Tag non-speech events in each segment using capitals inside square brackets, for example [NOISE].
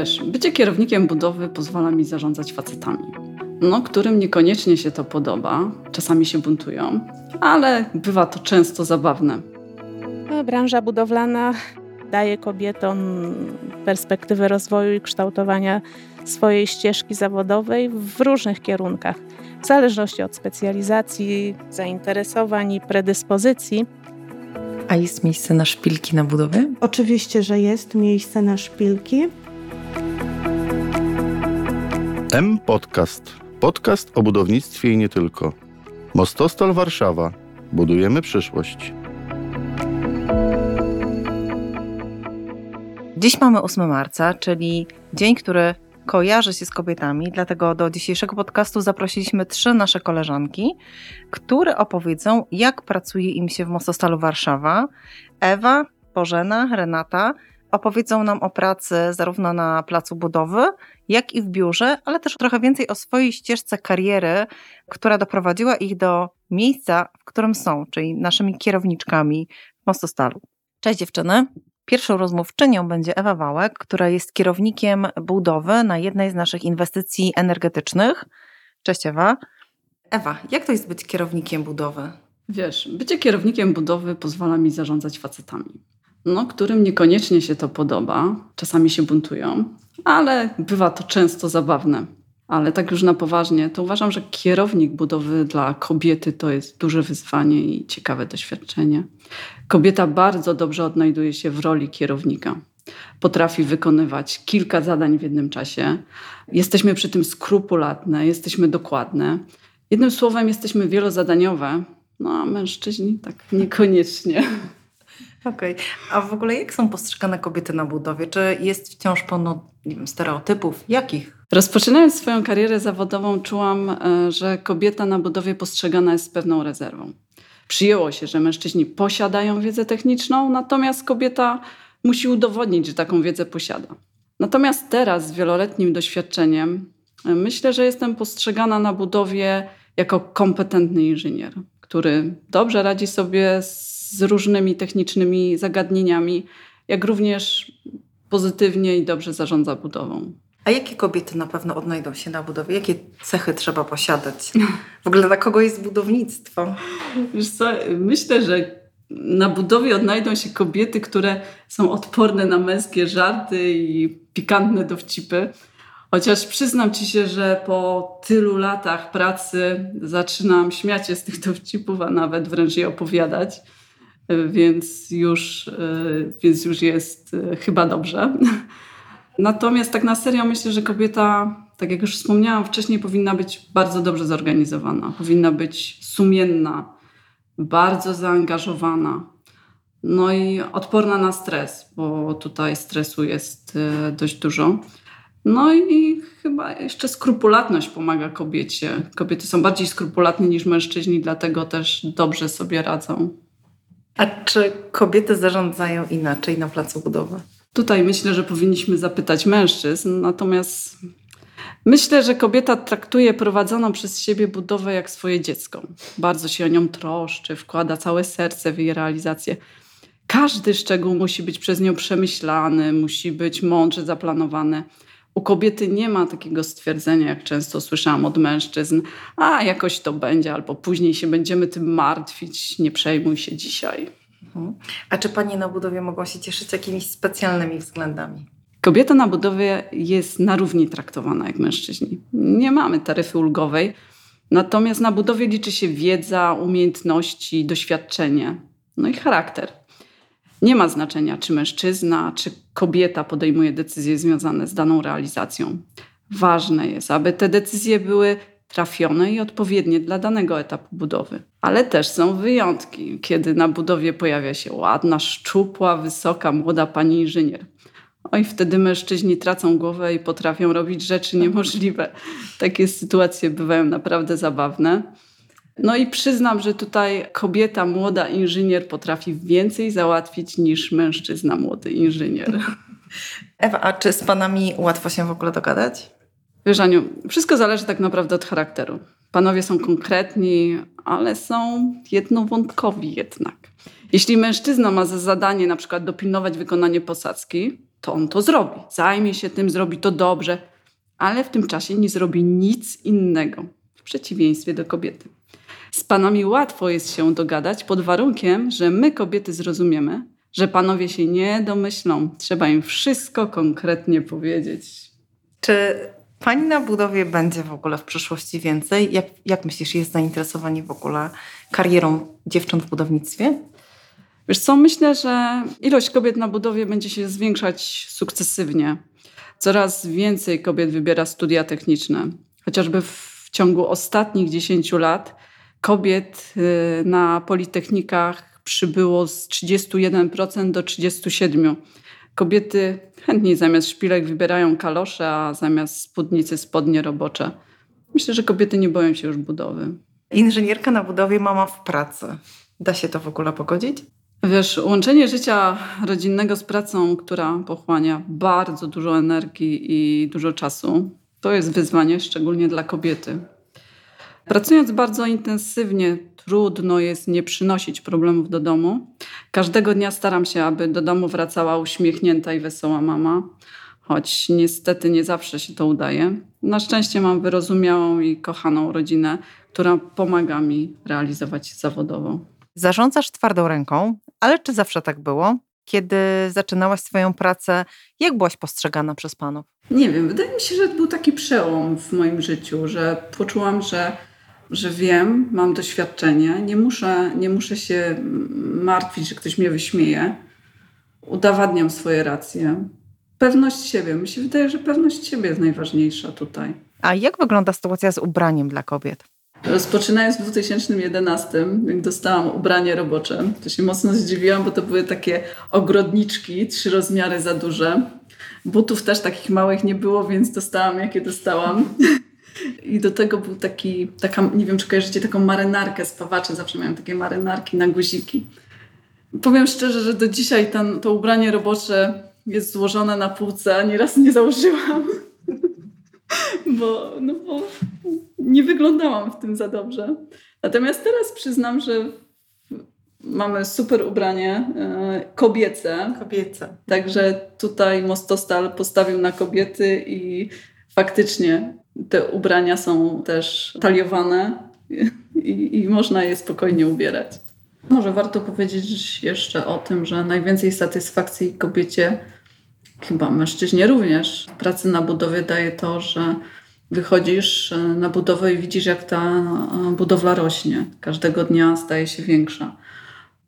Wiesz, bycie kierownikiem budowy pozwala mi zarządzać facetami. No, którym niekoniecznie się to podoba, czasami się buntują, ale bywa to często zabawne. Branża budowlana daje kobietom perspektywę rozwoju i kształtowania swojej ścieżki zawodowej w różnych kierunkach, w zależności od specjalizacji, zainteresowań i predyspozycji. A jest miejsce na szpilki na budowie? Oczywiście, że jest miejsce na szpilki. M Podcast. Podcast o budownictwie i nie tylko. Mostostal Warszawa. Budujemy przyszłość. Dziś mamy 8 marca, czyli dzień, który kojarzy się z kobietami, dlatego do dzisiejszego podcastu zaprosiliśmy trzy nasze koleżanki, które opowiedzą, jak pracuje im się w Mostostalu Warszawa. Ewa, Bożena, Renata opowiedzą nam o pracy zarówno na placu budowy, jak i w biurze, ale też trochę więcej o swojej ścieżce kariery, która doprowadziła ich do miejsca, w którym są, czyli naszymi kierowniczkami w Mostostalu. Cześć dziewczyny. Pierwszą rozmówczynią będzie Ewa Wałek, która jest kierownikiem budowy na jednej z naszych inwestycji energetycznych. Cześć Ewa. Ewa, jak to jest być kierownikiem budowy? Wiesz, bycie kierownikiem budowy pozwala mi zarządzać facetami. No, którym niekoniecznie się to podoba, czasami się buntują, ale bywa to często zabawne. Ale tak już na poważnie, to uważam, że kierownik budowy dla kobiety to jest duże wyzwanie i ciekawe doświadczenie. Kobieta bardzo dobrze odnajduje się w roli kierownika. Potrafi wykonywać kilka zadań w jednym czasie. Jesteśmy przy tym skrupulatne, jesteśmy dokładne. Jednym słowem, jesteśmy wielozadaniowe, no a mężczyźni tak niekoniecznie. Okej. Okay. A w ogóle jak są postrzegane kobiety na budowie? Czy jest wciąż pełno nie wiem, stereotypów? Jakich? Rozpoczynając swoją karierę zawodową, czułam, e, że kobieta na budowie postrzegana jest z pewną rezerwą. Przyjęło się, że mężczyźni posiadają wiedzę techniczną, natomiast kobieta musi udowodnić, że taką wiedzę posiada. Natomiast teraz, z wieloletnim doświadczeniem, e, myślę, że jestem postrzegana na budowie jako kompetentny inżynier, który dobrze radzi sobie z różnymi technicznymi zagadnieniami, jak również pozytywnie i dobrze zarządza budową. A jakie kobiety na pewno odnajdą się na budowie? Jakie cechy trzeba posiadać? W ogóle dla kogo jest budownictwo? Wiesz co, myślę, że na budowie odnajdą się kobiety, które są odporne na męskie żarty i pikantne dowcipy. Chociaż przyznam ci się, że po tylu latach pracy zaczynam śmiać się z tych dowcipów, a nawet wręcz je opowiadać. Więc już, więc już jest e, chyba dobrze. [LAUGHS] Natomiast tak na serio myślę, że kobieta, tak jak już wspomniałam wcześniej, powinna być bardzo dobrze zorganizowana, powinna być sumienna, bardzo zaangażowana. No i odporna na stres, bo tutaj stresu jest e, dość dużo. No i chyba jeszcze skrupulatność pomaga kobiecie. Kobiety są bardziej skrupulatne niż mężczyźni, dlatego też dobrze sobie radzą. A czy kobiety zarządzają inaczej na placu budowy? Tutaj myślę, że powinniśmy zapytać mężczyzn, natomiast myślę, że kobieta traktuje prowadzoną przez siebie budowę jak swoje dziecko. Bardzo się o nią troszczy, wkłada całe serce w jej realizację. Każdy szczegół musi być przez nią przemyślany, musi być mądrze zaplanowany. U kobiety nie ma takiego stwierdzenia, jak często słyszałam od mężczyzn, a jakoś to będzie, albo później się będziemy tym martwić, nie przejmuj się dzisiaj. Mhm. A czy panie na budowie mogą się cieszyć jakimiś specjalnymi względami? Kobieta na budowie jest na równi traktowana jak mężczyźni. Nie mamy taryfy ulgowej, natomiast na budowie liczy się wiedza, umiejętności, doświadczenie, no i charakter. Nie ma znaczenia, czy mężczyzna, czy kobieta podejmuje decyzje związane z daną realizacją. Ważne jest, aby te decyzje były trafione i odpowiednie dla danego etapu budowy. Ale też są wyjątki, kiedy na budowie pojawia się ładna, szczupła, wysoka, młoda pani inżynier. Oj, wtedy mężczyźni tracą głowę i potrafią robić rzeczy niemożliwe. Takie sytuacje bywają naprawdę zabawne. No i przyznam, że tutaj kobieta, młoda inżynier potrafi więcej załatwić niż mężczyzna, młody inżynier. [LAUGHS] Ewa, a czy z panami łatwo się w ogóle dogadać? Wiesz, Aniu, wszystko zależy tak naprawdę od charakteru. Panowie są konkretni, ale są jednowątkowi jednak. Jeśli mężczyzna ma za zadanie na przykład dopilnować wykonanie posadzki, to on to zrobi. Zajmie się tym, zrobi to dobrze, ale w tym czasie nie zrobi nic innego, w przeciwieństwie do kobiety. Z panami łatwo jest się dogadać pod warunkiem, że my kobiety zrozumiemy, że panowie się nie domyślą. Trzeba im wszystko konkretnie powiedzieć. Czy pani na budowie będzie w ogóle w przyszłości więcej? Jak, jak myślisz, jest zainteresowanie w ogóle karierą dziewcząt w budownictwie? Wiesz co, myślę, że ilość kobiet na budowie będzie się zwiększać sukcesywnie. Coraz więcej kobiet wybiera studia techniczne. Chociażby w ciągu ostatnich 10 lat kobiet y, na politechnikach przybyło z 31% do 37%. Kobiety chętniej zamiast szpilek wybierają kalosze, a zamiast spódnicy spodnie robocze. Myślę, że kobiety nie boją się już budowy. Inżynierka na budowie, mama w pracy. Da się to w ogóle pogodzić? Wiesz, łączenie życia rodzinnego z pracą, która pochłania bardzo dużo energii i dużo czasu, to jest wyzwanie, szczególnie dla kobiety. Pracując bardzo intensywnie, trudno jest nie przynosić problemów do domu. Każdego dnia staram się, aby do domu wracała uśmiechnięta i wesoła mama, choć niestety nie zawsze się to udaje. Na szczęście mam wyrozumiałą i kochaną rodzinę, która pomaga mi realizować zawodowo. Zarządzasz twardą ręką, ale czy zawsze tak było? Kiedy zaczynałaś swoją pracę, jak byłaś postrzegana przez panów? Nie wiem, wydaje mi się, że był taki przełom w moim życiu, że poczułam, że, że wiem, mam doświadczenie, nie muszę, nie muszę się martwić, że ktoś mnie wyśmieje. Udowadniam swoje racje. Pewność siebie. Mi się wydaje, że pewność siebie jest najważniejsza tutaj. A jak wygląda sytuacja z ubraniem dla kobiet? Rozpoczynając w 2011, jak dostałam ubranie robocze, to się mocno zdziwiłam, bo to były takie ogrodniczki, trzy rozmiary za duże. Butów też takich małych nie było, więc dostałam jakie dostałam. I do tego był taki, taka, nie wiem czy kojarzycie, taką marynarkę z pawaczy. Zawsze miałam takie marynarki na guziki. Powiem szczerze, że do dzisiaj ten, to ubranie robocze jest złożone na półce, nieraz nie założyłam. [LAUGHS] bo, no bo nie wyglądałam w tym za dobrze. Natomiast teraz przyznam, że mamy super ubranie e, kobiece. Kobiece. Także tutaj Mostostal postawił na kobiety i faktycznie te ubrania są też taliowane i, i można je spokojnie ubierać. Może warto powiedzieć jeszcze o tym, że najwięcej satysfakcji kobiecie, chyba mężczyźnie również, pracy na budowie daje to, że wychodzisz e, na budowę i widzisz, jak ta e, budowla rośnie. Każdego dnia staje się większa.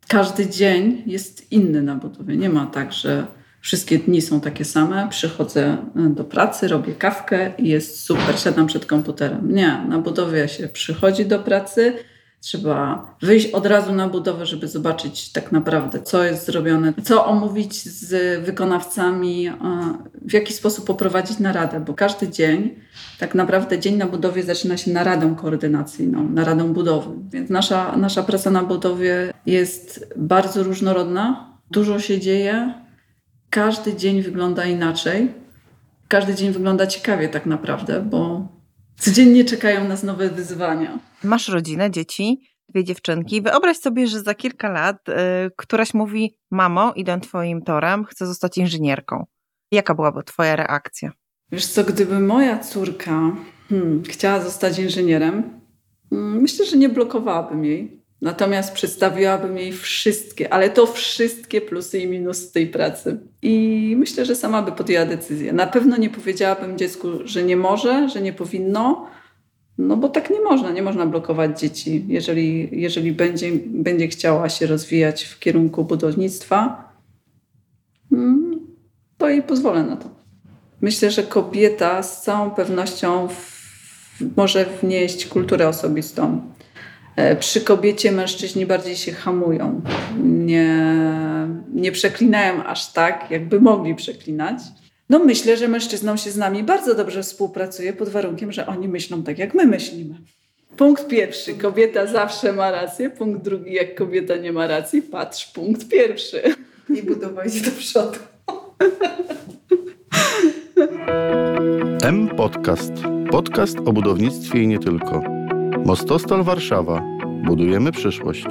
Każdy dzień jest inny na budowie. Nie ma tak, że wszystkie dni są takie same. Przychodzę e, do pracy, robię kawkę i jest super, siadam przed komputerem. Nie, na budowie się przychodzi do pracy, Trzeba wyjść od razu na budowę, żeby zobaczyć tak naprawdę, co jest zrobione, co omówić z wykonawcami, w jaki sposób poprowadzić naradę, bo każdy dzień, tak naprawdę dzień na budowie zaczyna się naradą koordynacyjną, naradą budowy. Więc nasza, nasza praca na budowie jest bardzo różnorodna, dużo się dzieje, każdy dzień wygląda inaczej. Każdy dzień wygląda ciekawie tak naprawdę, bo Codziennie czekają nas nowe wyzwania. Masz rodzinę, dzieci, dwie dziewczynki. Wyobraź sobie, że za kilka lat y, któraś mówi: Mamo, idę Twoim torem, chcę zostać inżynierką. Jaka byłaby Twoja reakcja? Wiesz co, gdyby moja córka hmm, chciała zostać inżynierem, hmm, myślę, że nie blokowałabym jej. Natomiast przedstawiłabym jej wszystkie, ale to wszystkie plusy i minusy tej pracy. I myślę, że sama by podjęła decyzję. Na pewno nie powiedziałabym dziecku, że nie może, że nie powinno, no bo tak nie można, nie można blokować dzieci. Jeżeli, jeżeli będzie, będzie chciała się rozwijać w kierunku budownictwa, hmm, to jej pozwolę na to. Myślę, że kobieta z całą pewnością w, może wnieść kulturę osobistą przy kobiecie mężczyźni bardziej się hamują. Nie, nie przeklinają aż tak, jakby mogli przeklinać. No myślę, że mężczyznom się z nami bardzo dobrze współpracuje pod warunkiem, że oni myślą tak, jak my myślimy. Punkt pierwszy. Kobieta zawsze ma rację. Punkt drugi. Jak kobieta nie ma racji, patrz, punkt pierwszy. I budować do przodu. M Podcast. Podcast o budownictwie i nie tylko. Mostostal Warszawa. Budujemy przyszłość.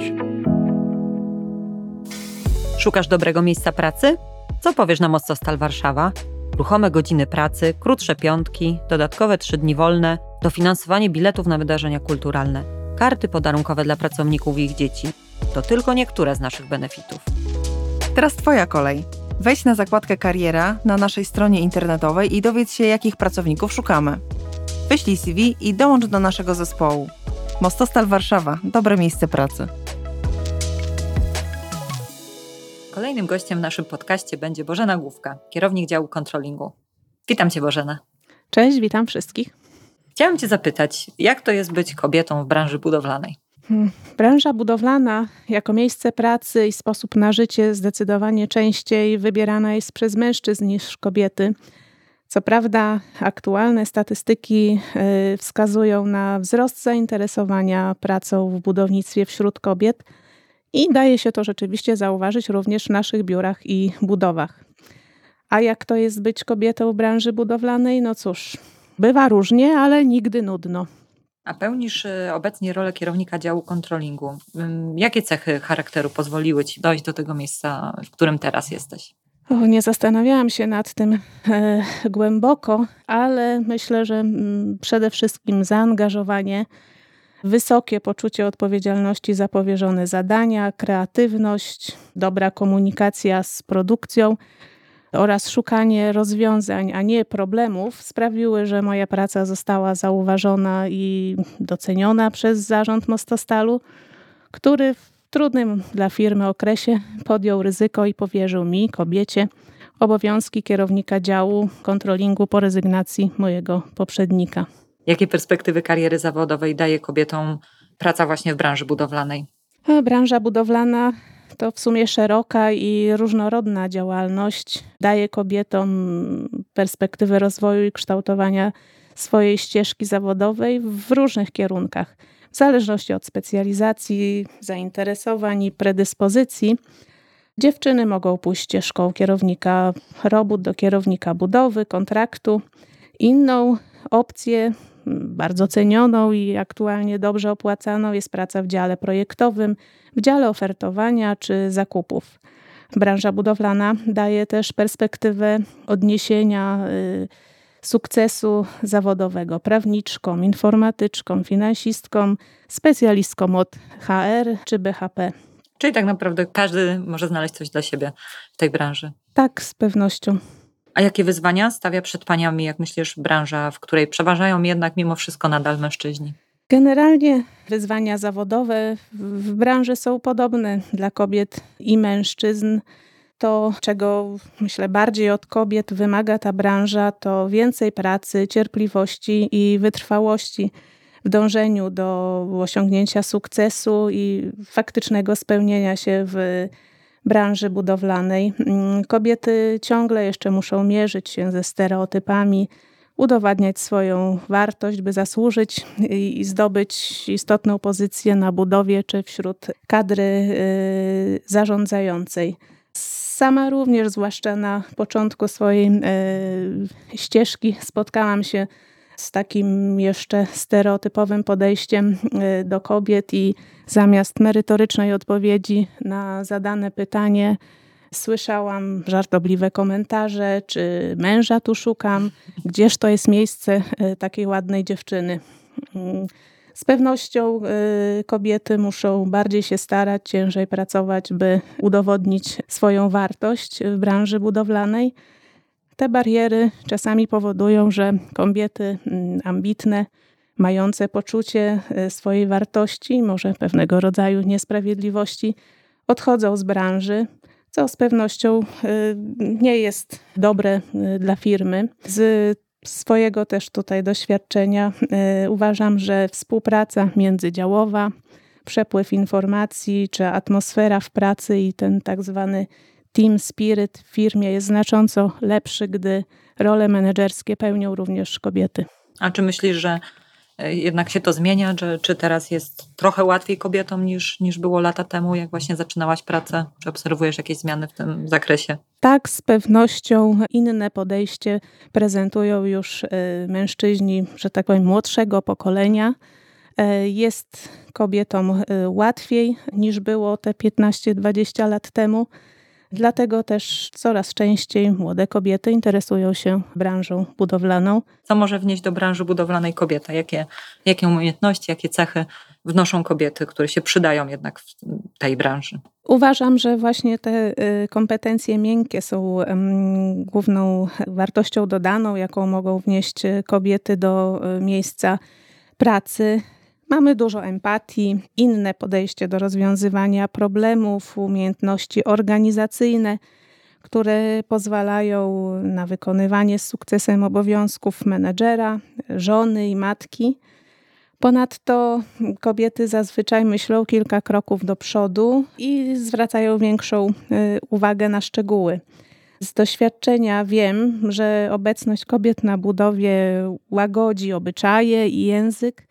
Szukasz dobrego miejsca pracy? Co powiesz na Mostostal Warszawa? Ruchome godziny pracy, krótsze piątki, dodatkowe trzy dni wolne, dofinansowanie biletów na wydarzenia kulturalne, karty podarunkowe dla pracowników i ich dzieci. To tylko niektóre z naszych benefitów. Teraz Twoja kolej. Wejdź na zakładkę Kariera na naszej stronie internetowej i dowiedz się, jakich pracowników szukamy. Wyślij CV i dołącz do naszego zespołu. Mostostal Warszawa dobre miejsce pracy. Kolejnym gościem w naszym podcaście będzie Bożena Główka, kierownik działu kontrolingu. Witam Cię, Bożena. Cześć, witam wszystkich. Chciałam Cię zapytać, jak to jest być kobietą w branży budowlanej? Hmm, branża budowlana jako miejsce pracy i sposób na życie zdecydowanie częściej wybierana jest przez mężczyzn niż kobiety. Co prawda, aktualne statystyki y, wskazują na wzrost zainteresowania pracą w budownictwie wśród kobiet i daje się to rzeczywiście zauważyć również w naszych biurach i budowach. A jak to jest być kobietą w branży budowlanej? No cóż, bywa różnie, ale nigdy nudno. A pełnisz y, obecnie rolę kierownika działu kontrolingu. Jakie cechy charakteru pozwoliły ci dojść do tego miejsca, w którym teraz jesteś? O, nie zastanawiałam się nad tym e, głęboko, ale myślę, że m, mm, przede wszystkim zaangażowanie, wysokie poczucie odpowiedzialności za powierzone zadania, kreatywność, dobra komunikacja z produkcją oraz szukanie rozwiązań, a nie problemów, sprawiły, że moja praca została zauważona i doceniona przez zarząd Mostostalu, który w trudnym dla firmy okresie podjął ryzyko i powierzył mi, kobiecie, obowiązki kierownika działu kontrolingu po rezygnacji mojego poprzednika. Jakie perspektywy kariery zawodowej daje kobietom praca właśnie w branży budowlanej? Branża budowlana to w sumie szeroka i różnorodna działalność. Daje kobietom perspektywę rozwoju i kształtowania swojej ścieżki zawodowej w różnych kierunkach w zależności od specjalizacji, zainteresowań i predyspozycji. Dziewczyny mogą pójść ścieżką kierownika robót do kierownika budowy, kontraktu. Inną opcję, bardzo cenioną i aktualnie dobrze opłacaną, jest praca w dziale projektowym, w dziale ofertowania czy zakupów. Branża budowlana daje też perspektywę odniesienia. Yy, sukcesu zawodowego, prawniczką, informatyczką, finansistką, specjalistką od HR czy BHP. Czyli tak naprawdę każdy może znaleźć coś dla siebie w tej branży. Tak, z pewnością. A jakie wyzwania stawia przed paniami, jak myślisz, branża, w której przeważają jednak mimo wszystko nadal mężczyźni? Generalnie wyzwania zawodowe w branży są podobne dla kobiet i mężczyzn to, czego myślę bardziej od kobiet wymaga ta branża, to więcej pracy, cierpliwości i wytrwałości w dążeniu do osiągnięcia sukcesu i faktycznego spełnienia się w branży budowlanej. Mm, kobiety ciągle jeszcze muszą mierzyć się ze stereotypami, udowadniać swoją wartość, by zasłużyć i zdobyć istotną pozycję na budowie czy wśród kadry y, zarządzającej. Sama również, zwłaszcza na początku swojej e, ścieżki, spotkałam się z takim jeszcze stereotypowym podejściem e, do kobiet i zamiast merytorycznej odpowiedzi na zadane pytanie, słyszałam żartobliwe komentarze, czy męża tu szukam, gdzież to jest miejsce e, takiej ładnej dziewczyny. Z pewnością y, kobiety muszą bardziej się starać, ciężej pracować, by udowodnić swoją wartość w branży budowlanej. Te bariery czasami powodują, że kobiety mm, ambitne, mające poczucie y, swojej wartości, może pewnego rodzaju niesprawiedliwości, odchodzą z branży, co z pewnością y, nie jest dobre dla firmy. Z swojego też tutaj doświadczenia y, uważam, że współpraca międzydziałowa, przepływ informacji czy atmosfera w pracy i ten tak zwany team spirit w firmie jest znacząco lepszy, gdy role menedżerskie pełnią również kobiety. A czy myślisz, że E, jednak się to zmienia, czy, czy teraz jest trochę łatwiej kobietom niż, niż było lata temu, jak właśnie zaczynałaś pracę? Czy obserwujesz jakieś zmiany w tym zakresie? Tak, z pewnością inne podejście prezentują już e, mężczyźni, że tak powiem, młodszego pokolenia. E, jest kobietom łatwiej niż było te 15-20 lat temu. Dlatego też coraz częściej młode kobiety interesują się branżą budowlaną. Co może wnieść do branży budowlanej kobieta? Jakie, jakie umiejętności, jakie cechy wnoszą kobiety, które się przydają jednak w tej branży? Uważam, że właśnie te y, kompetencje miękkie są główną wartością dodaną, jaką mogą wnieść kobiety do y, miejsca pracy. Mamy dużo empatii, inne podejście do rozwiązywania problemów, umiejętności organizacyjne, które pozwalają na wykonywanie z sukcesem obowiązków menedżera, żony i matki. Ponadto kobiety zazwyczaj myślą kilka kroków do przodu i zwracają większą y, uwagę na szczegóły. Z doświadczenia wiem, że obecność kobiet na budowie łagodzi obyczaje i język,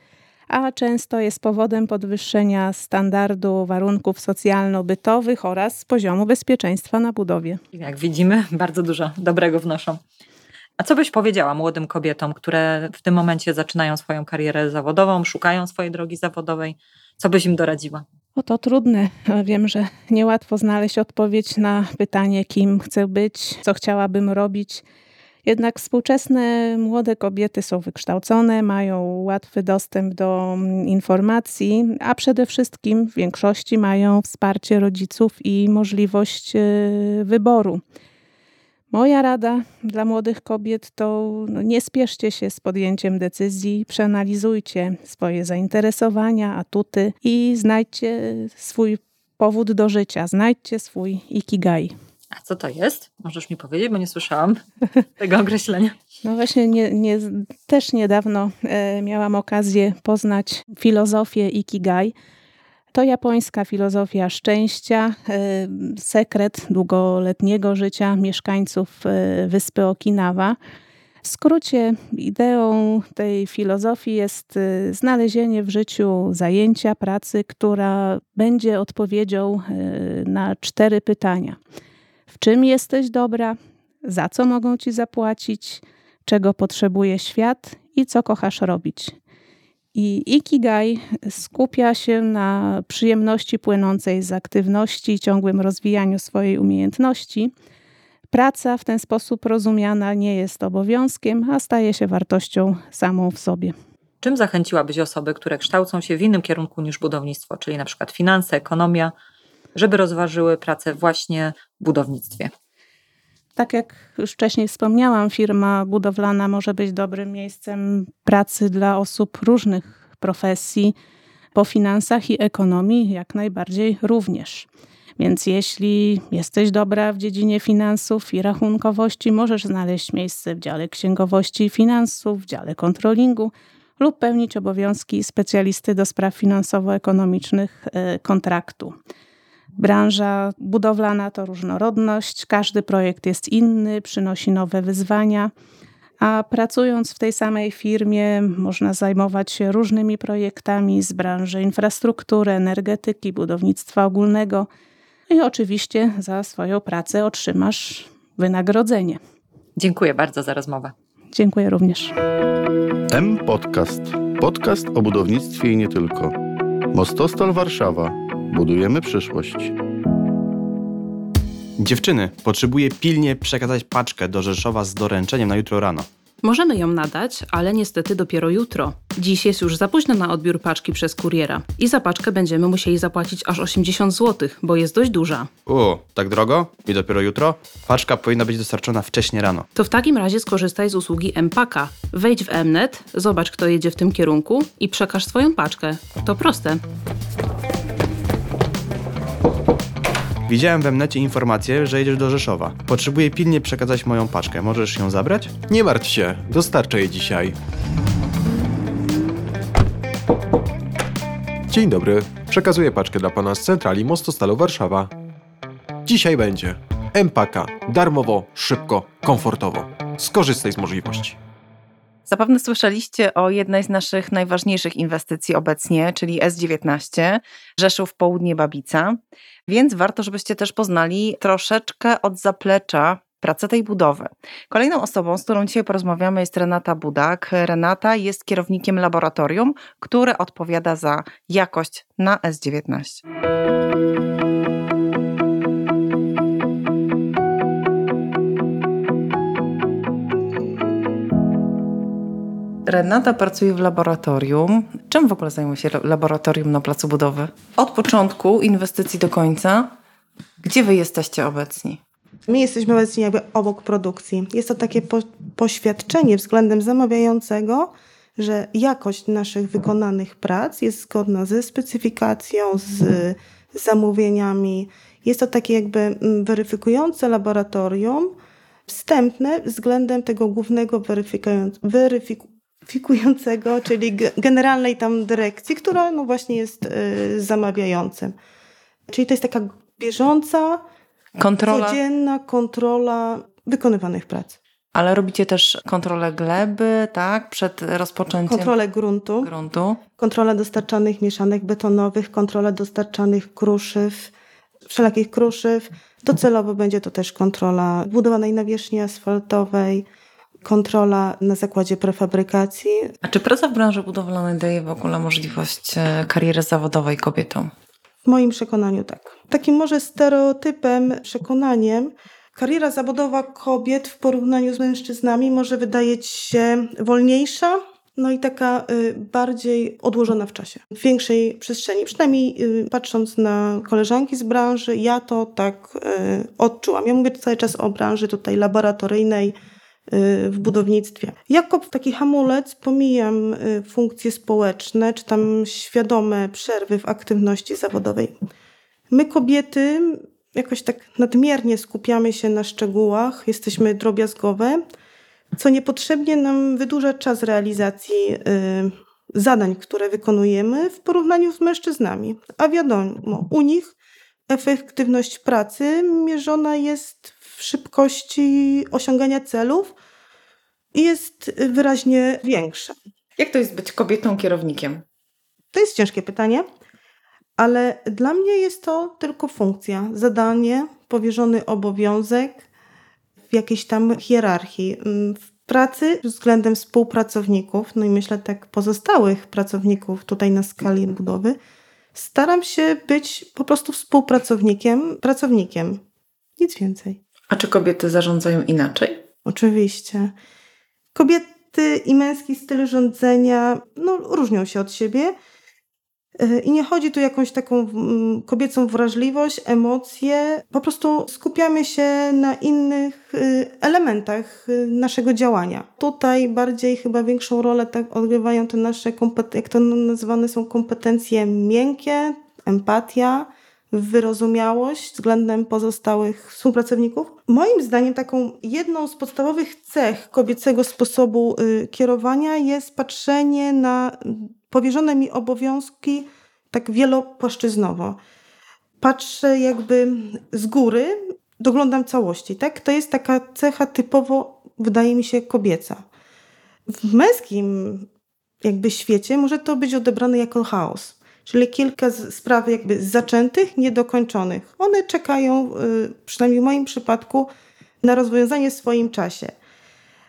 a często jest powodem podwyższenia standardu warunków socjalno-bytowych oraz poziomu bezpieczeństwa na budowie. Jak widzimy, bardzo dużo dobrego wnoszą. A co byś powiedziała młodym kobietom, które w tym momencie zaczynają swoją karierę zawodową, szukają swojej drogi zawodowej? Co byś im doradziła? O to trudne. Wiem, że niełatwo znaleźć odpowiedź na pytanie, kim chcę być, co chciałabym robić. Jednak współczesne młode kobiety są wykształcone, mają łatwy dostęp do mm, informacji, a przede wszystkim w większości mają wsparcie rodziców i możliwość e, wyboru. Moja rada dla młodych kobiet to no, nie spieszcie się z podjęciem decyzji, przeanalizujcie swoje zainteresowania, atuty i znajdźcie swój powód do życia, znajdźcie swój ikigai. A co to jest? Możesz mi powiedzieć, bo nie słyszałam [LAUGHS] tego określenia. No właśnie, nie, nie, też niedawno e, miałam okazję poznać filozofię Ikigai. To japońska filozofia szczęścia, e, sekret długoletniego życia mieszkańców e, wyspy Okinawa. W skrócie, ideą tej filozofii jest znalezienie w życiu zajęcia, pracy, która będzie odpowiedzią na cztery pytania w czym jesteś dobra, za co mogą ci zapłacić, czego potrzebuje świat i co kochasz robić. I Ikigai skupia się na przyjemności płynącej z aktywności ciągłym rozwijaniu swojej umiejętności. Praca w ten sposób rozumiana nie jest obowiązkiem, a staje się wartością samą w sobie. Czym zachęciłabyś osoby, które kształcą się w innym kierunku niż budownictwo, czyli na przykład finanse, ekonomia, żeby rozważyły pracę właśnie w budownictwie. Tak jak już wcześniej wspomniałam, firma budowlana może być dobrym miejscem pracy dla osób różnych profesji, po finansach i ekonomii jak najbardziej również. Więc jeśli jesteś dobra w dziedzinie finansów i rachunkowości, możesz znaleźć miejsce w dziale księgowości i finansów, w dziale kontrolingu lub pełnić obowiązki specjalisty do spraw finansowo-ekonomicznych e, kontraktu. Branża budowlana to różnorodność, każdy projekt jest inny, przynosi nowe wyzwania, a pracując w tej samej firmie można zajmować się różnymi projektami z branży infrastruktury, energetyki, budownictwa ogólnego i oczywiście za swoją pracę otrzymasz wynagrodzenie. Dziękuję bardzo za rozmowę. Dziękuję również. M Podcast. Podcast o budownictwie i nie tylko. Mostostal Warszawa Budujemy przyszłość. Dziewczyny, potrzebuję pilnie przekazać paczkę do Rzeszowa z doręczeniem na jutro rano. Możemy ją nadać, ale niestety dopiero jutro. Dziś jest już za późno na odbiór paczki przez kuriera i za paczkę będziemy musieli zapłacić aż 80 zł, bo jest dość duża. O, tak drogo? I dopiero jutro? Paczka powinna być dostarczona wcześniej rano. To w takim razie skorzystaj z usługi Empaka. Wejdź w Mnet, zobacz kto jedzie w tym kierunku i przekaż swoją paczkę. To proste. Widziałem we mnecie informację, że jedziesz do Rzeszowa. Potrzebuję pilnie przekazać moją paczkę. Możesz ją zabrać? Nie martw się, dostarczę je dzisiaj. Dzień dobry. Przekazuję paczkę dla pana z centrali Mostostalu Warszawa. Dzisiaj będzie. Empaka. Darmowo, szybko, komfortowo. Skorzystaj z możliwości. Zapewne słyszeliście o jednej z naszych najważniejszych inwestycji obecnie, czyli S19, Rzeszów Południe Babica, więc warto, żebyście też poznali troszeczkę od zaplecza pracę tej budowy. Kolejną osobą, z którą dzisiaj porozmawiamy jest Renata Budak. Renata jest kierownikiem laboratorium, które odpowiada za jakość na S19. Renata pracuje w laboratorium. Czym w ogóle zajmuje się laboratorium na placu budowy? Od początku inwestycji do końca. Gdzie wy jesteście obecni? My jesteśmy obecnie jakby obok produkcji. Jest to takie po, poświadczenie względem zamawiającego, że jakość naszych wykonanych prac jest zgodna ze specyfikacją, z zamówieniami. Jest to takie jakby mm, weryfikujące laboratorium, wstępne względem tego głównego weryfikującego, czyli generalnej tam dyrekcji, która no właśnie jest y, zamawiającym. Czyli to jest taka bieżąca, kontrola. codzienna kontrola wykonywanych prac. Ale robicie też kontrolę gleby, tak? Przed rozpoczęciem. Kontrolę gruntu. gruntu. Kontrolę dostarczanych mieszanek betonowych, kontrolę dostarczanych kruszyw, wszelakich kruszyw. Docelowo będzie to też kontrola budowanej nawierzchni asfaltowej, kontrola na zakładzie prefabrykacji. A czy praca w branży budowlanej daje w ogóle możliwość e, kariery zawodowej kobietom? W moim przekonaniu tak. Takim może stereotypem, przekonaniem, kariera zawodowa kobiet w porównaniu z mężczyznami może wydać się wolniejsza, no i taka y, bardziej odłożona w czasie, w większej przestrzeni. Przynajmniej y, patrząc na koleżanki z branży, ja to tak y, odczułam. Ja mówię cały czas o branży tutaj laboratoryjnej, w budownictwie. Jako taki hamulec pomijam funkcje społeczne, czy tam świadome przerwy w aktywności zawodowej. My kobiety jakoś tak nadmiernie skupiamy się na szczegółach, jesteśmy drobiazgowe, co niepotrzebnie nam wydłuża czas realizacji y, zadań, które wykonujemy w porównaniu z mężczyznami. A wiadomo, u nich efektywność pracy mierzona jest w szybkości osiągania celów i jest wyraźnie większa. Jak to jest być kobietą kierownikiem? To jest ciężkie pytanie, ale dla mnie jest to tylko funkcja, zadanie, powierzony obowiązek w jakiejś tam hierarchii. Mm, w pracy względem współpracowników, no i myślę tak pozostałych pracowników tutaj na skali budowy, staram się być po prostu współpracownikiem, pracownikiem. Nic więcej. A czy kobiety zarządzają inaczej? Oczywiście. Kobiety i męski styl rządzenia no, różnią się od siebie. I nie chodzi tu jakąś taką mm, kobiecą wrażliwość, emocje. Po prostu skupiamy się na innych y, elementach y, naszego działania. Tutaj bardziej chyba większą rolę tak odgrywają te nasze, jak to nazywane są kompetencje miękkie, empatia, wyrozumiałość względem pozostałych współpracowników. Moim zdaniem taką jedną z podstawowych cech kobiecego sposobu y, kierowania jest patrzenie na powierzone mi obowiązki tak wielopłaszczyznowo. Patrzę jakby z góry, doglądam całości, tak? To jest taka cecha typowo, wydaje mi się, kobieca. W męskim jakby świecie może to być odebrane jako chaos. Czyli kilka spraw jakby zaczętych, niedokończonych. One czekają, y, przynajmniej w moim przypadku, na rozwiązanie w swoim czasie.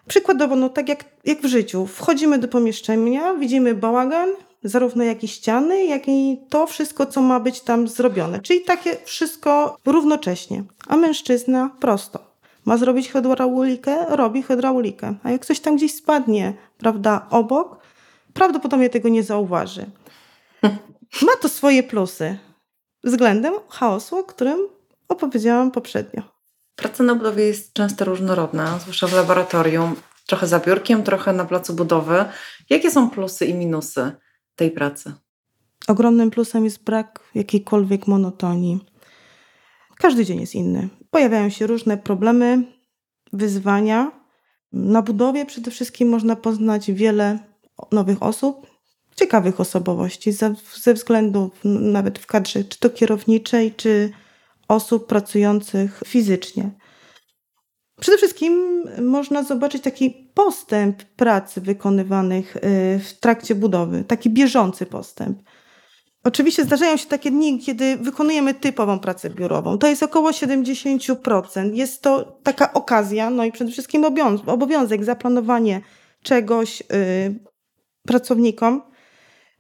Przykładowo, no tak jak, jak w życiu, wchodzimy do pomieszczenia, widzimy bałagan, zarówno jak i ściany, jak i to wszystko, co ma być tam zrobione. Czyli takie wszystko równocześnie. A mężczyzna prosto. Ma zrobić hydraulikę, robi hydraulikę. A jak coś tam gdzieś spadnie, prawda, obok, prawdopodobnie tego nie zauważy. Ma to swoje plusy względem chaosu, o którym opowiedziałam poprzednio. Praca na budowie jest często różnorodna, zwłaszcza w laboratorium. Trochę za biurkiem, trochę na placu budowy. Jakie są plusy i minusy tej pracy? Ogromnym plusem jest brak jakiejkolwiek monotonii. Każdy dzień jest inny. Pojawiają się różne problemy, wyzwania. Na budowie przede wszystkim można poznać wiele nowych osób, ciekawych osobowości, ze, względu nawet w kadrze, czy to kierowniczej, czy osób pracujących fizycznie. Przede wszystkim można zobaczyć taki postęp pracy wykonywanych y, w trakcie budowy, taki bieżący postęp. Oczywiście zdarzają się takie dni, kiedy wykonujemy typową pracę biurową. To jest około 70%. Jest to taka okazja, no i przede wszystkim obowiązek, zaplanowanie czegoś yy, pracownikom,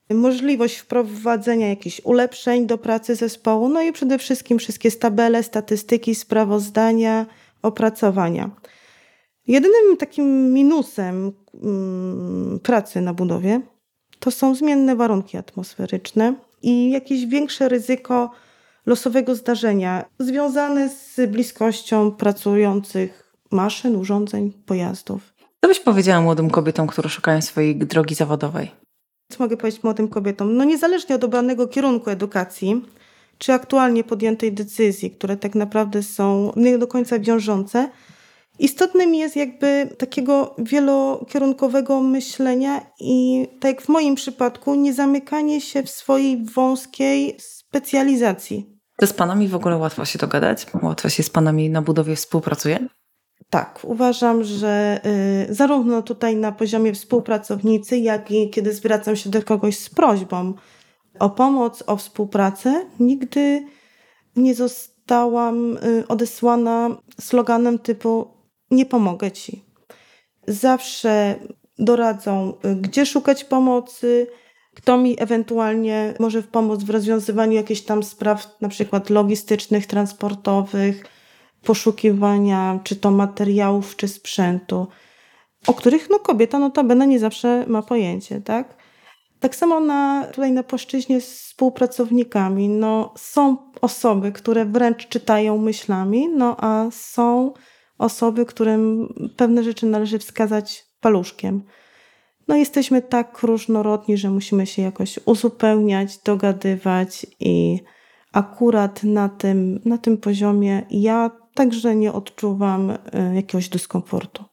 możliwość wprowadzenia jakichś ulepszeń do pracy zespołu, no i przede wszystkim wszystkie tabele, statystyki, sprawozdania, opracowania. Jedynym takim minusem mm, pracy na budowie to są zmienne warunki atmosferyczne i jakieś większe ryzyko losowego zdarzenia związane z bliskością pracujących maszyn, urządzeń, pojazdów. Co byś powiedziała młodym kobietom, które szukają swojej drogi zawodowej? Co mogę powiedzieć młodym kobietom? No niezależnie od obranego kierunku edukacji, czy aktualnie podjętej decyzji, które tak naprawdę są nie do końca wiążące, istotnym jest jakby takiego wielokierunkowego myślenia i tak jak w moim przypadku, nie zamykanie się w swojej wąskiej specjalizacji. To z panami w ogóle łatwo się dogadać? Łatwo się z panami na budowie współpracuje? Tak, uważam, że y, zarówno tutaj na poziomie współpracownicy, jak i kiedy zwracam się do kogoś z prośbą o pomoc, o współpracę, nigdy nie zostałam y, odesłana sloganem typu nie pomogę ci. Zawsze doradzą, y, gdzie szukać pomocy, kto mi ewentualnie może pomóc w rozwiązywaniu jakichś tam spraw, na przykład logistycznych, transportowych, poszukiwania czy to materiałów, czy sprzętu, o których no, kobieta notabene nie zawsze ma pojęcie, tak? Tak samo na, tutaj na płaszczyźnie z współpracownikami. No, są osoby, które wręcz czytają myślami, no a są osoby, którym pewne rzeczy należy wskazać paluszkiem. No, jesteśmy tak różnorodni, że musimy się jakoś uzupełniać, dogadywać i akurat na tym, na tym poziomie ja także nie odczuwam y, jakiegoś dyskomfortu.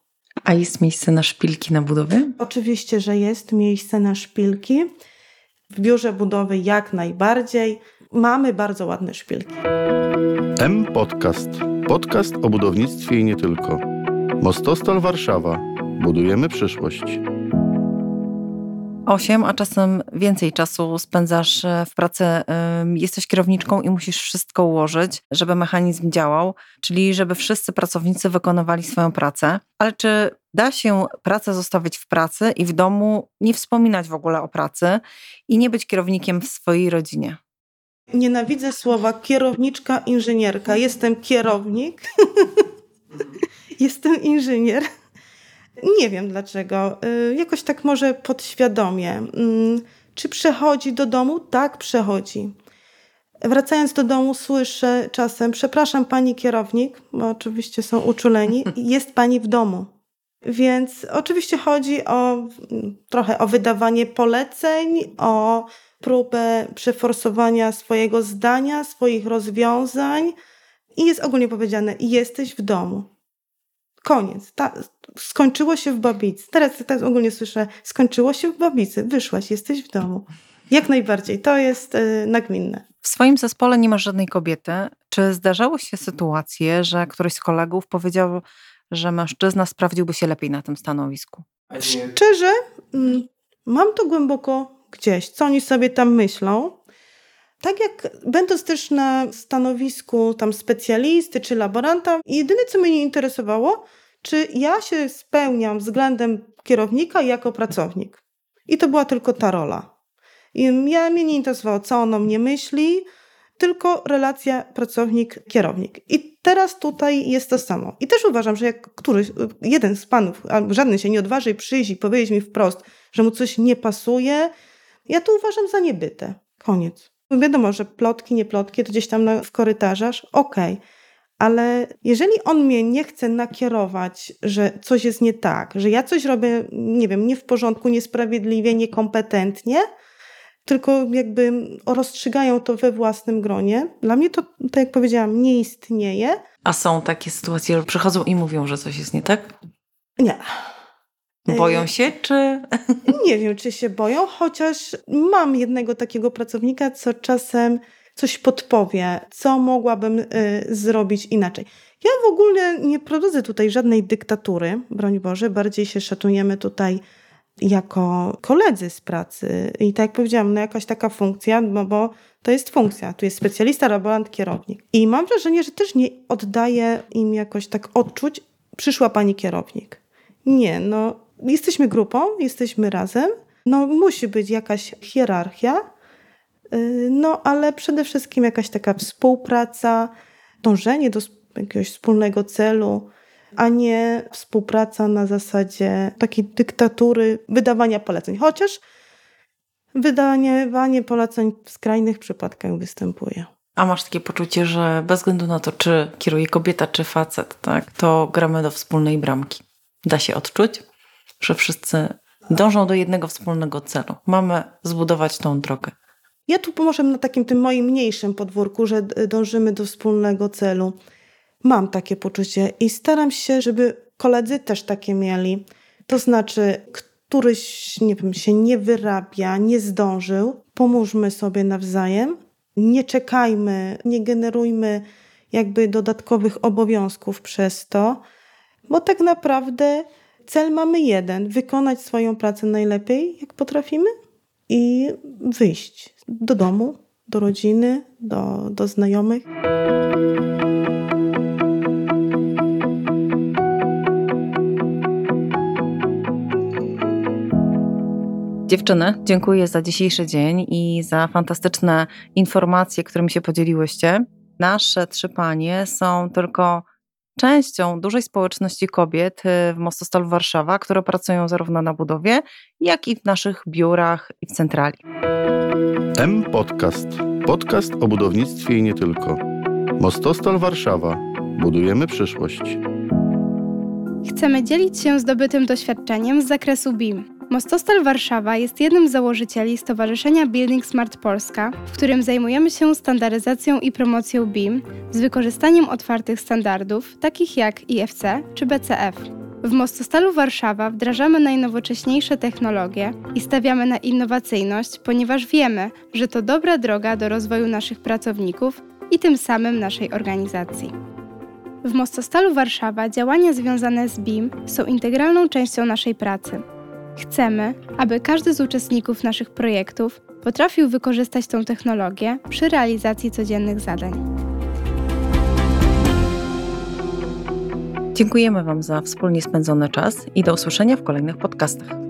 A jest miejsce na szpilki na budowie? Oczywiście, że jest miejsce na szpilki. W biurze budowy jak najbardziej. Mamy bardzo ładne szpilki. M Podcast. Podcast o budownictwie i nie tylko. Mostostal Warszawa. Budujemy przyszłość. 8, a czasem więcej czasu spędzasz e, w pracy, jesteś kierowniczką i musisz wszystko ułożyć, żeby mechanizm działał, czyli żeby wszyscy pracownicy wykonywali swoją pracę. Ale czy da się pracę zostawić w pracy i w domu nie wspominać w ogóle o pracy i nie być kierownikiem w swojej rodzinie? Nienawidzę słowa kierowniczka, inżynierka. Jestem kierownik. [LAUGHS] Jestem inżynier. Nie wiem dlaczego. Y, jakoś tak może podświadomie. Mm, czy przechodzi do domu? Tak, przechodzi. Wracając do domu, słyszę czasem: Przepraszam, pani kierownik, bo oczywiście są uczuleni, [LAUGHS] jest pani w domu. Więc oczywiście chodzi o trochę o wydawanie poleceń, o próbę przeforsowania swojego zdania, swoich rozwiązań i jest ogólnie powiedziane: jesteś w domu. Koniec. Ta, skończyło się w babicy. Teraz tak ogólnie słyszę, skończyło się w babicy, wyszłaś, jesteś w domu. Jak najbardziej, to jest yy, nagminne. W swoim zespole nie masz żadnej kobiety. Czy zdarzały się sytuacje, że któryś z kolegów powiedział, że mężczyzna sprawdziłby się lepiej na tym stanowisku? Szczerze, mm, mam to głęboko gdzieś, co oni sobie tam myślą. Tak jak będąc też na stanowisku tam specjalisty czy laboranta, jedyne co mnie interesowało, czy ja się spełniam względem kierownika jako pracownik. I to była tylko ta rola. I ja mnie nie interesowało, co on o mnie myśli, tylko relacja pracownik-kierownik. I teraz tutaj jest to samo. I też uważam, że jak któryś, jeden z panów, albo żaden się nie odważy przyjść i powiedzieć mi wprost, że mu coś nie pasuje, ja to uważam za niebyte. Koniec. Wiadomo, że plotki, nie plotki, to gdzieś tam na, w korytarzach, okej. Okay. Ale jeżeli on mnie nie chce nakierować, że coś jest nie tak, że ja coś robię, nie wiem, nie w porządku, niesprawiedliwie, niekompetentnie, tylko jakby rozstrzygają to we własnym gronie, dla mnie to, tak jak powiedziałam, nie istnieje. A są takie sytuacje, że przychodzą i mówią, że coś jest nie tak? Nie. Boją się, czy. [LAUGHS] Nie wiem, czy się boją, chociaż mam jednego takiego pracownika, co czasem coś podpowie, co mogłabym y, zrobić inaczej. Ja w ogóle nie prowadzę tutaj żadnej dyktatury, broń Boże, bardziej się szacujemy tutaj jako koledzy z pracy. I tak jak powiedziałam, no jakaś taka funkcja, no bo to jest funkcja. Tu jest specjalista, laborant, kierownik. I mam wrażenie, że też nie oddaję im jakoś tak odczuć, przyszła pani kierownik. Nie, no jesteśmy grupą, jesteśmy razem, no musi być jakaś hierarchia, y, no ale przede wszystkim jakaś taka współpraca, dążenie do jakiegoś wspólnego celu. a nie współpraca na zasadzie takiej dyktatury wydawania poleceń. Chociaż wydawanie poleceń w skrajnych przypadkach występuje. A masz takie poczucie, że bez względu na to, czy kieruje kobieta, czy facet, tak, to gramy do wspólnej bramki. Da się odczuć, że wszyscy dążą do jednego wspólnego celu. Mamy zbudować tą drogę. Ja tu pomożę na takim tym moim mniejszym podwórku, że dążymy do wspólnego celu. Mam takie poczucie i staram się, żeby koledzy też takie mieli. To znaczy, któryś nie wiem, się nie wyrabia, nie zdążył, pomóżmy sobie nawzajem. Nie czekajmy, nie generujmy jakby dodatkowych obowiązków przez to, bo tak naprawdę cel mamy jeden: wykonać swoją pracę najlepiej, jak potrafimy i wyjść do domu, do rodziny, do, do znajomych. Dziewczyny, dziękuję za dzisiejszy dzień i za fantastyczne informacje, którymi się podzieliłyście. Nasze trzy panie są tylko częścią dużej społeczności kobiet y, w Mostostal Warszawa, które pracują zarówno na budowie, jak i w naszych biurach i w centrali. M Podcast. Podcast o budownictwie i nie tylko. Mostostal Warszawa. Budujemy przyszłość. Chcemy dzielić się zdobytym doświadczeniem z zakresu BIM Mostostal Warszawa jest jednym z założycieli Stowarzyszenia Building Smart Polska, w którym zajmujemy się standaryzacją i promocją BIM z wykorzystaniem otwartych standardów, takich jak IFC czy BCF. W Mostostalu Warszawa wdrażamy najnowocześniejsze technologie i stawiamy na innowacyjność, ponieważ wiemy, że to dobra droga do rozwoju naszych pracowników i tym samym naszej organizacji. W Mostostalu Warszawa działania związane z BIM są integralną częścią naszej pracy. Chcemy, aby każdy z uczestników naszych projektów potrafił wykorzystać tę technologię przy realizacji codziennych zadań. Dziękujemy Wam za wspólnie spędzony czas i do usłyszenia w kolejnych podcastach.